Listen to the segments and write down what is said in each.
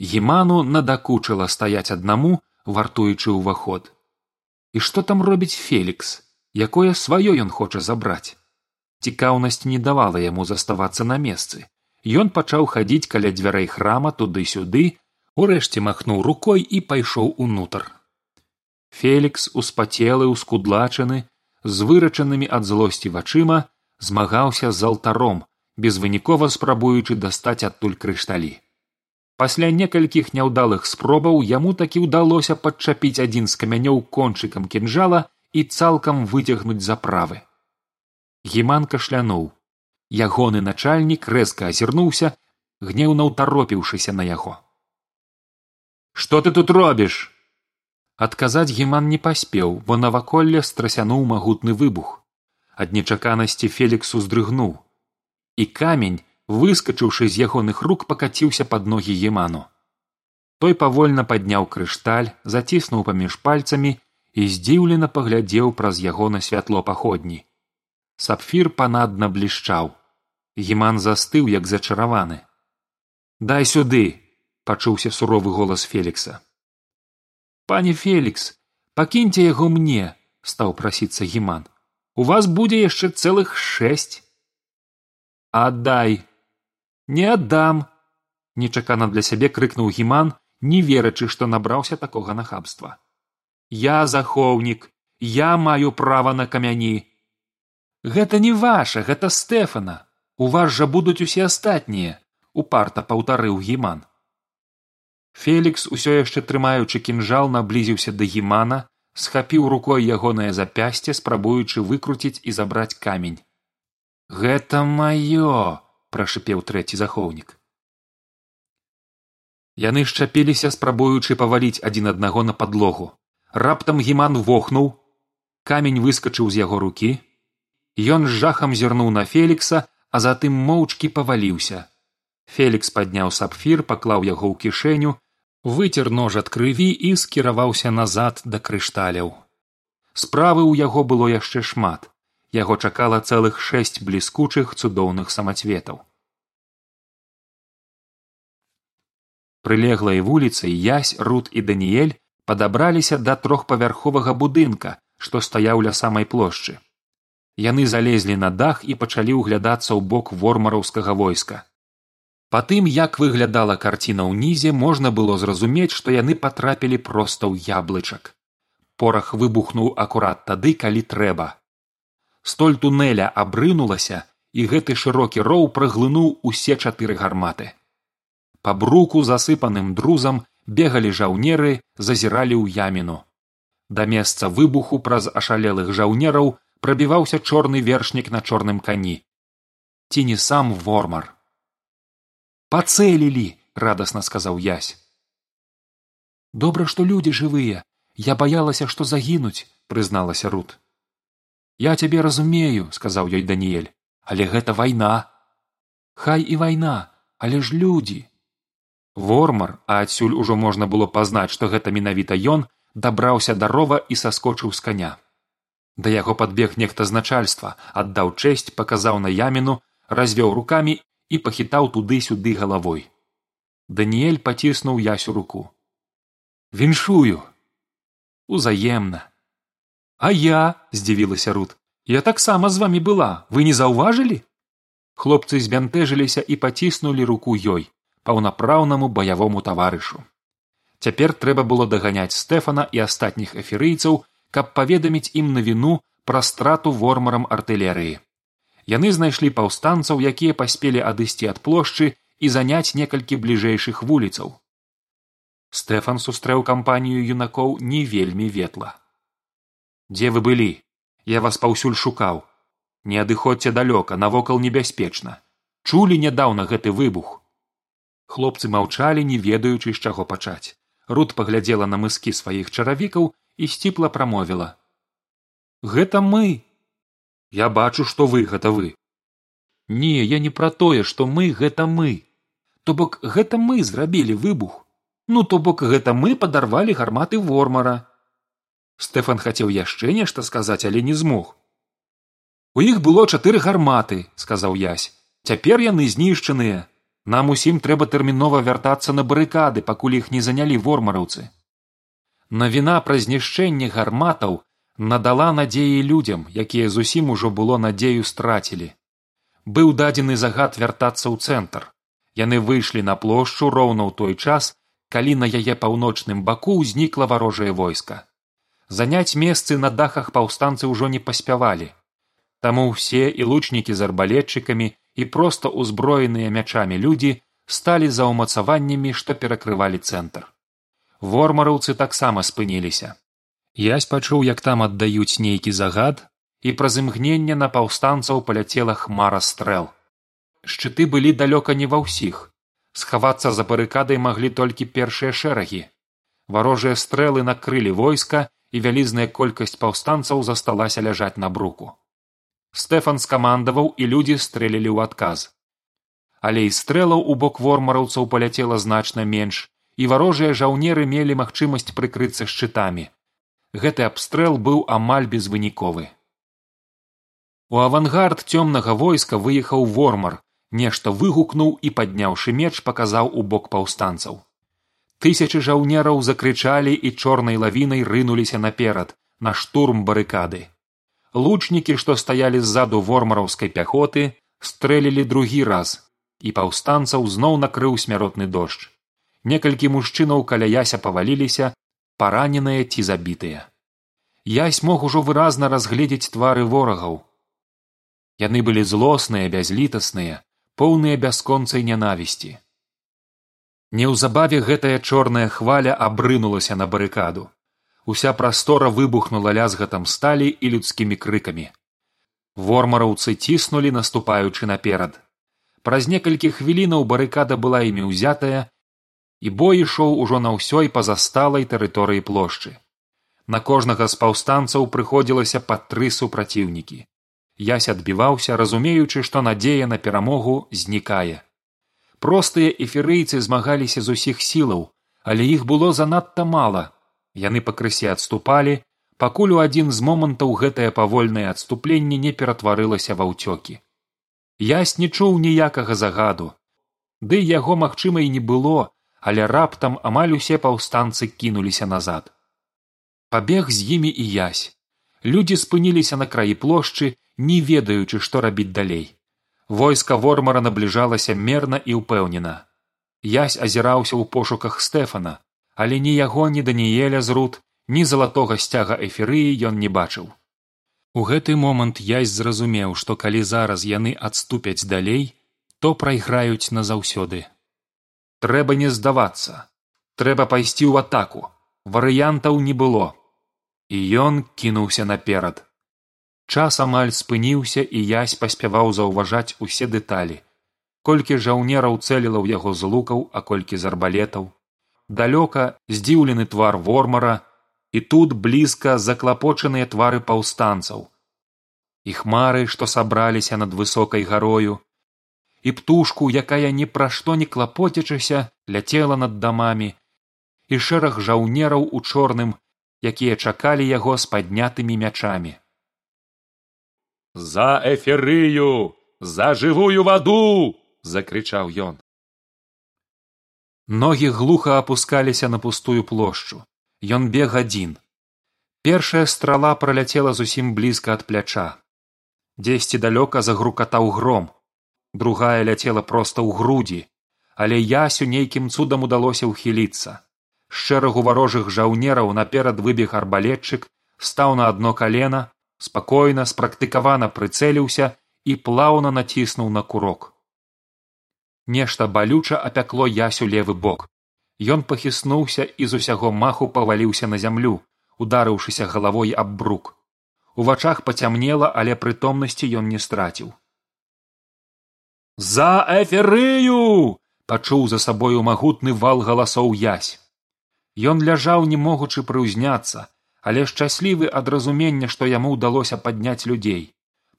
гіману надакучыла стаяць аднаму вартуючы ўваход. І што там робіць фелікс? Якое сваё ён хоча забраць? Цікаўнасць не давала яму заставацца на месцы. Ён пачаў хадзіць каля дзвярэй храма туды сюды урэшце махнуў рукой і пайшоў унутр. Фелікс успацелы ускудлачаны з вырачанымі ад злосці вачыма змагаўся з алтаром безвынікова спрабуючы дастаць адтуль крышталі пасля некалькіх няўдалых спробаў яму такі ўдалося падчапіць адзін з камянёў кончыкам кінжала і цалкам выцягнуць заправы гіман кашлянуў. Ягоны начальнік рэзка азірнуўся гнеўна ўтаропіўшыся на яго. Што ты тут робіш? Адказаць гіман не паспеў бо наваколле страсянуў магутны выбух. Ад нечаканасці фелікс уздрыгнуў. І камень выскачыўшы з ягоных рук пакаціўся пад ногі еману. Той павольна падняў крышталь заціснуў паміж пальцамі і здзіўлена паглядзеў праз яго на святло паходні. Сапфір панадна блішчаў. Геман застыў як зачараваны. Дай сюды пачуўся суровы голас фелікса. Пане фелікс пакіньце яго мне стаў прасіцца геман у вас будзе яшчэ цэлых шэсць! Аддай не аддам нечакана для сябе крыкнуў гіман не верачы што набраўся такога нахабства. Я захоўнік я маю права на камяні! Гэта не ваша гэта стэфана! У вас жа будуць усе астатнія упарта паўтарыў гіман. Фелікс усё яшчэ трымаючы кінжал наблізіўся да гімана схапіў рукой ягонае запясце спрабуючы выкруціць і забраць камень. Гэта маё прашыпеў трэці захоўнік яны шчапіліся спрабуючы паваліць адзін аднаго на падлогу. Раптам гіман вохнуў камень выскачыў з яго рукі ён з жахам зірнуў на фелікса а затым моўчкі паваліўся. Фелікс падняў сапфір паклаў яго ў кішэню выцер нож ад крыві і скіраваўся назад да крышталяў. Справы ў яго было яшчэ шмат яго чакала цэлых шэсць бліскучых цудоўных самацветаў. Прылеглай вуліцай язь рут і даніэль падабраліся да трохпавярховага будынка што стаяў ля самай плошчы. Яны залезлі на дах і пачалі ўглядацца ў бок вормараўскага войска. Па тым як выглядала карціна ўнізе можна было зразумець што яны патрапілі проста ў яблычак. Порах выбухнуў акурат тады калі трэба столь тунеля абрынулася і гэты шырокі роў праглынуў усе чатыры гарматы. Па бруку засыпаным друзам бегалі жаўнеры зазіралі ў яміну. Да месца выбуху праз ашалелых жаўнераў прабіваўся чорны вершнік на чорным кані. Ці не сам вормар? Пацэлілі радасна сказаў язь добра што людзі жывыя. Я баялася што загінуць прызналася рут я цябе разумею сказаў ёй даніэль але гэта вайна хай і вайна але ж людзі вормар а адсюль ужо можна было пазнаць што гэта менавіта ён дабраўся да рова і саскочыў з каня. Да яго падбег нехта з начальства аддаў чэсць паказаў на яміну развёў рукамі і пахітаў туды сюды галавой. Даніэль паціснуў ясю руку. Віншую! Узаемна а я здзівілася рут я таксама з вами была вы не заўважылі хлопцы збянтэжыліся і паціснулі руку ёй паўнапраўнаму баявому таварышу цяпер трэба было даганяць стэфана і астатніх эферыйцаў каб паведаміць ім на віну пра страту вормарам артылерыі яны знайшлі паўстанцаў якія паспелі адысці ад плошчы і заняць некалькі бліжэйшых вуліцаў. Стэфан сустрэў кампанію юнакоў не вельмі ветла дзе вы былі? Я вас паўсюль шукаў. Не адыходзьце далёка навокал небяспечна. Чулі нядаўна гэты выбух. Хлопцы маўчалі не ведаючы з чаго пачаць. Рут паглядзела на мыскі сваіх чаравікаў і сціпла прамовіла. Гэта мы. Я бачу што вы гэта вы. Не я не пра тое што мы гэта мы. То бок гэта мы зрабілі выбух. Ну то бок гэта мы падарвалі гарматы вормара стэфан хацеў яшчэ нешта сказаць але не змог. У іх было чатыры гарматы сказаў язь цяпер яны знішчаныя. Нам усім трэба тэрмінова вяртацца на барыкады пакуль іх не занялі вормараўцы навіна пра знішчэнне гарматаў надала надзеі людзям якія зусім ужо было надзею страцілі. Быў дадзены загад вяртацца ў цэнтр. Яны выйшлі на плошчу роўна ў той час калі на яе паўночным баку ўзнікла варожае войска заняць месцы на дахах паўстанцы ўжо не паспявалі. Таму ўсе і лучнікі з арбалетчыкамі і проста ўзброеныя мячамі людзі сталі за ўмацаваннямі што перакрывалі цэнтр. Вормараўцы таксама спыніліся. Язь пачуў як там аддаюць нейкі загад і праз імгненне на паўстанцаў паляцела хмара стрэл. Шчыты былі далёка не ва ўсіх. Схавацца за барыкадай маглі толькі першыя шэрагі. Варожыя стрэлы накрылі войска і вялізная колькасць паўстанцаў засталася ляжаць на бруку. Стэфан скамандаваў і людзі стрэлілі ў адказ. Але і стрэлаў у бок вормараўцаў паляцела значна менш і варожыя жаўнеры мелі магчымасць прыкрыцца шчытамі. Гэты абстрэл быў амаль безвыніковы. У авангард цёмнага войска выехаў вормар нешта выгукнуў і падняўшы меч паказаў у бок паўстанцаў тысячы жаўнераў закрычалі і чорнай лавінай рынуліся наперад на штурм барыкады. Лучнікі што стаялі ззаду вормараўскай пяхоты стрэлілі другі раз і паўстанцаў зноў накрыў смяротны дождж. Некалькі мужчынаў каля яся паваліліся параненыя ці забітыя. Язь мог ужо выразна разгледзець твары ворагаў. Яны былі злосныя бязлітасныя поўныя бясконцай нянавісці неўзабаве гэтая чорная хваля абрынулася на барыкаду. Уся прастора выбухнула лязгатам сталі і людскімі крыкамі. Вормараўцы ціснулі наступаючы наперад. Праз некалькі хвілінаў барыкада была імі ўзятая і бой ішоў ужо на ўсёй пазасталай тэрыторыі плошчы. На кожнага з паўстанцаў прыходзілася па тры супраціўнікі. Ясь адбіваўся разумеючы што надзея на перамогу знікае простыя эферыйцы змагаліся з усіх сілаў але іх было занадта мала. Яны пакрысе адступалі пакуль у адзін з момантаў гэтае павольнае адступленне не ператварылася ва ўцёкі. Ясь не чуў ніякага загаду. Ды яго магчыма і не было але раптам амаль усе паўстанцы кінуліся назад. Пабег з імі і язь людзі спыніліся на краі плошчы не ведаючы што рабіць далей войска вормара набліжалася мерна і ўпэўнена. Язь азіраўся ў пошуках стэфана але ні яго ні даніеля з руд ні залатога сцяга эферыі ён не бачыў. У гэты момант язь зразумеў што калі зараз яны адступяць далей то прайграюць назаўсёды. Трэба не здавацца. Трэба пайсці ў атаку. Варыянтаў не было. І ён кінуўся наперад час амаль спыніўся і язь паспяваў заўважаць усе дэталі. Колькі жаўнераў цэліла ў яго з лукаў а колькі з арбалетаў. Далёка здзіўлены твар вормара і тут блізка заклапочаныя твары паўстанцаў. І хмары што сабраліся над высокай гарою. І птушку якая ні пра што не клапоцячыся ляцела над дамамі. І шэраг жаўнераў у чорным якія чакалі яго з паднятымі мячамі за эферыю за жывую ваду закрычаў ён. Ногі глуха апускаліся на пустую плошчу. Ён бег адзін. Першая страла праляцела зусім блізка ад пляча. Дзесьці далёка загрукатаў гром. Другая ляцела проста ў грудзі. Але ясю нейкім цудам удалося ўхіліцца. З шэрагу варожых жаўнераў наперад выбег арбалетчык стаў на адно калена спакойна спрактыкавана прыцэліўся і плаўна націснуў на курок. Нешта балюча апякло ясю левы бок. Ён пахіснуўся і з усяго маху паваліўся на зямлю ударыўшыся галавой аб брук. У вачах пацямнела але прытомнасці ён не страціў. За эферыю пачуў за сабою магутны вал галасоў язь ён ляжаў не могучы прыўзняцца але шчаслівы ад разумення што яму ўдалося падняць людзей.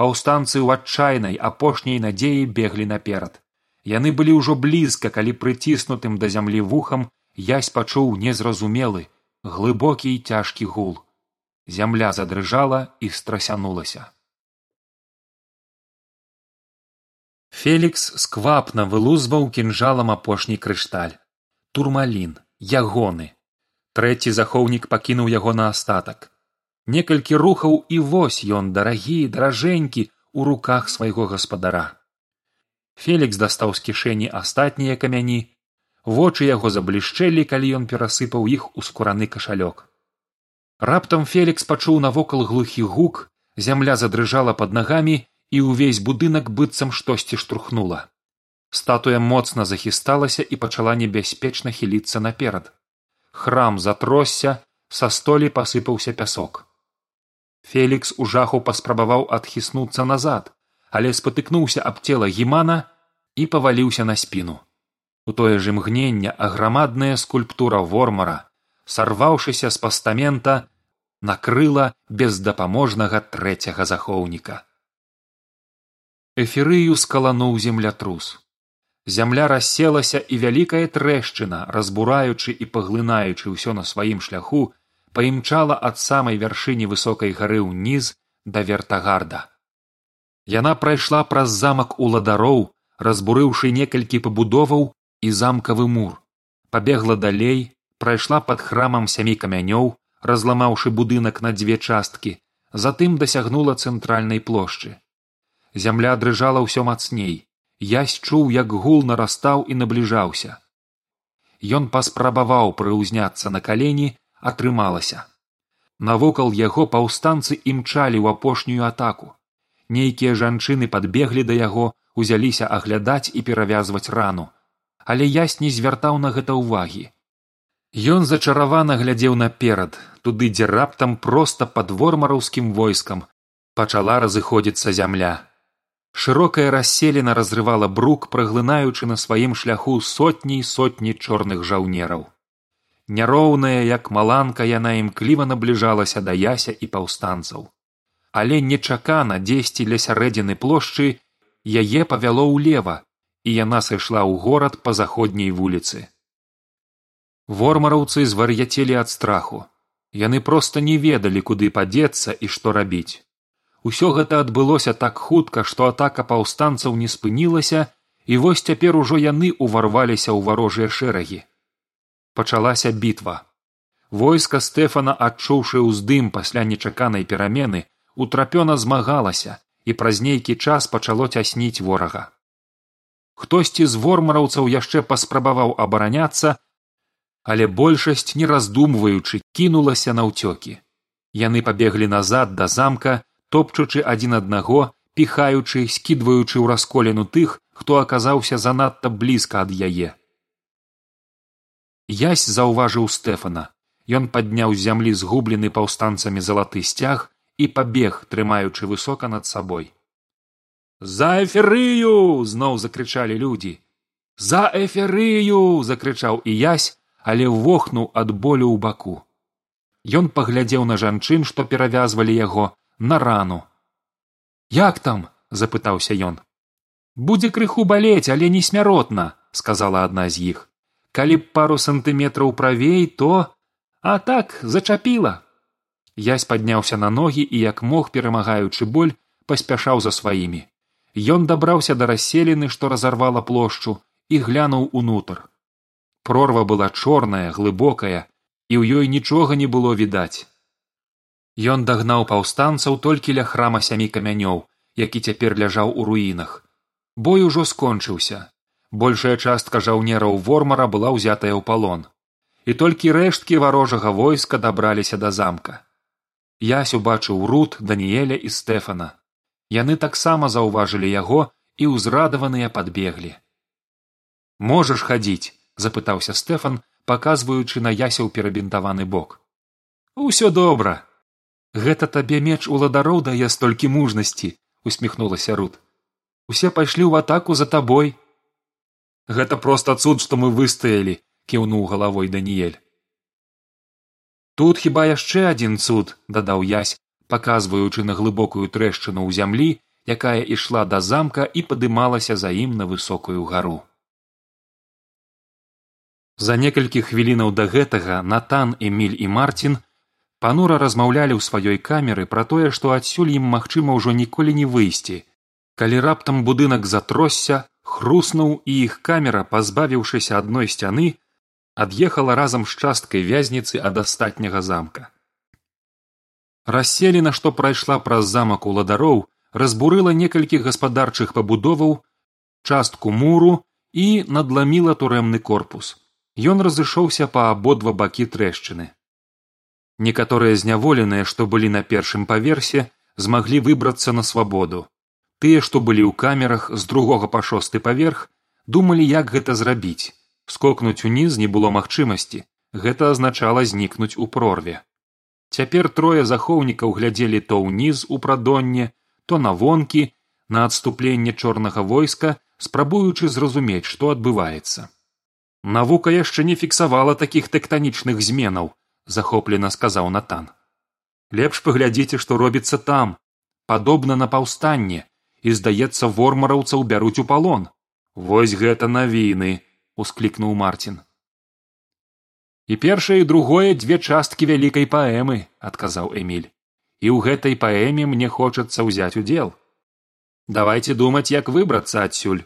Паўстанцы ў адчайнай апошняй надзеі беглі наперад. Яны былі ўжо блізка калі прыціснутым да зямлі вухам язь пачуў незразумелы глыбокі і цяжкі гул. Зямля задрыжала і страсянулася. Фелікс сквапна вылузваў кінжалам апошні крышталь. Турмалін ягоны трэці захоўнік пакінуў яго на астатак. Некалькі рухаў і вось ён дарагі даражэнькі у руках свайго гаспадара. Фелікс дастаў з кішэні астатнія камяні. Вочы яго заблішчэлі калі ён перасыпаў іх у скураны кашалёк. Раптам фелікс пачуў навокал глухі гук зямля задрыжала под нагамі і ўвесь будынак быццам штосьці штурхнула. Статуя моцна захісталася і пачала небяспечна хіліцца наперад храм затросся са столі пасыпаўся пясок. Фелікс у жаху паспрабаваў адхіснуцца назад але спатыкнуўся аб цела гімана і паваліўся на спіну. У тое ж імгнення аграмадная скульптура вормара сарваўшыся з пастамента накрыла бездапаможнага трэцяга захоўніка. Эферыю скалануў землятрус зямля расселася і вялікая трэшчына разбураючы і паглынаючы ўсё на сваім шляху паімчала ад самай вяршыні высокай гары ўніз да вертагарда. Яна прайшла праз замак уладароў разбурыўшы некалькі пабудоваў і замкавы мур. Пабегла далей прайшла пад храмам сямі камянёў разламаўшы будынак на дзве часткі затым дасягнула цэнтральнай плошчы. Зямля дрыжала ўсё мацней язь чуў як гул нарастаў і набліжаўся. Ён паспрабаваў прыўзняцца на калені атрымалася. Навокал яго паўстанцы імчалі ў апошнюю атаку. Нейкія жанчыны падбеглі да яго узяліся аглядаць і перавязваць рану. Але ясь не звяртаў на гэта ўвагі. Ён зачаравана глядзеў наперад туды дзе раптам проста пад вормараўскім войскам пачала разыходзіцца зямля шырокая расселена разрывала брук праглынаючы на сваім шляху сотні сотні чорных жаўнераў. Няроўная як маланка яна імкліва набліжалася да яся і паўстанцаў. Але нечакана дзесьці ля сярэдзіны плошчы яе павяло ўлева і яна сышла ў горад па заходняй вуліцы. Вормараўцы звар'яцелі ад страху. Яны проста не ведалі куды падзецца і што рабіць усё гэта адбылося так хутка што атака паўстанцаў не спынілася і вось цяпер ужо яны ўварваліся ў варожыя шэрагі. Пачалася бітва. Войска стэфана адчуўшы ўздым пасля нечаканай перамены утрапёна змагалася і праз нейкі час пачало цясніць ворага. Хтосьці з вормараўцаў яшчэ паспрабаваў абараняцца але большасць не раздумваючы кінулася на ўцёкі. Яны пабеглі назад да замка топчучы адзін аднаго піхаючы скідваючы ў расколену тых хто аказаўся занадта блізка ад яе. Язь заўважыў стэфана. Ён падняў з зямлі згублены паўстанцамі залаты сцяг і пабег трымаючы высока над сабой. За эферыю зноў закрычалі людзі. За эферыю закрычаў і язь але вохнуў ад болю ў баку. Ён паглядзеў на жанчын што перавязвалі яго на рану. Як там запытаўся ён. Будзе крыху балець але не смяротна сказала адна з іх. Калі б пару сантыметраў правей то а так зачапіла язь падняўся на ногі і як мог перамагаючы боль паспяшаў за сваімі. Ён дабраўся да расселены што разарвала плошчу і глянуў унутр. Прорва была чорная глыбокая і ў ёй нічога не было відаць ён дагнаў паўстанцаў толькі ля храма сямі камянёў які цяпер ляжаў у руінах. Бой ужо скончыўся. Большая частка жаўнераў вормара была ўзятая ў палон. І толькі рэшткі варожага войска дабраліся да замка. Ясь убачыў рут даніеля і стэфана. Яны таксама заўважылі яго і ўзрадаваныя падбеглі. Можаш хадзіць запытаўся стэфан паказваючы на ясяў перабінтаваны бок. Усё добра гэта табе меч уладароў дае столькі мужнасці усміхнулася рут. Усе пайшлі ў атаку за табой гэта проста цуд што мы выстаялі кіўнуў галавой даніель тут хіба яшчэ адзін цуд дадаў язь паказваючы на глыбокую трэшчыну ў зямлі якая ішла да замка і падымалася за ім на высокую гару. За некалькі хвілінаў да гэтага натан эмиль і марцін панура размаўлялі ў сваёй камеры пра тое што адсюль ім магчыма ўжо ніколі не выйсці. Калі раптам будынак затросся хруснуў і іх камера пазбавіўшыся адной сцяны ад'ехала разам з часткай вязніцы ад астатняга замка. Расселена што прайшла праз замак уладароў разбурыла некалькі гаспадарчых пабудоваў частку муру і надламіла турэмны корпус. Ён разышоўся па абодва бакі трэшчыны некаторыя зняволеныя што былі на першым паверсе змаглі выбрацца на свабоду тыя што былі ў камерах з другога па шосты паверх думалі як гэта зрабіць. Скокнуць уніз не было магчымасці. Гэта азначала знікнуць у прорве. Цяпер трое захоўнікаў глядзелі то ўніз у прадонне то на вонкі на адступленне чорнага войска спрабуючы зразумець што адбываецца. Навука яшчэ не фіксавала такіх тэктанічных зменаў захоплена сказаў натан. Лепш паглядзіце што робіцца там. Падобна на паўстанне і здаецца вормараўцаў бяруць у палон. Вось гэта навіны усклікнуў марцін. І першае і другое дзве часткі вялікай паэмы адказаў эмиль і ў гэтай паэме мне хочацца ўзяць удзел. Давайте думаць як выбрацца адсюль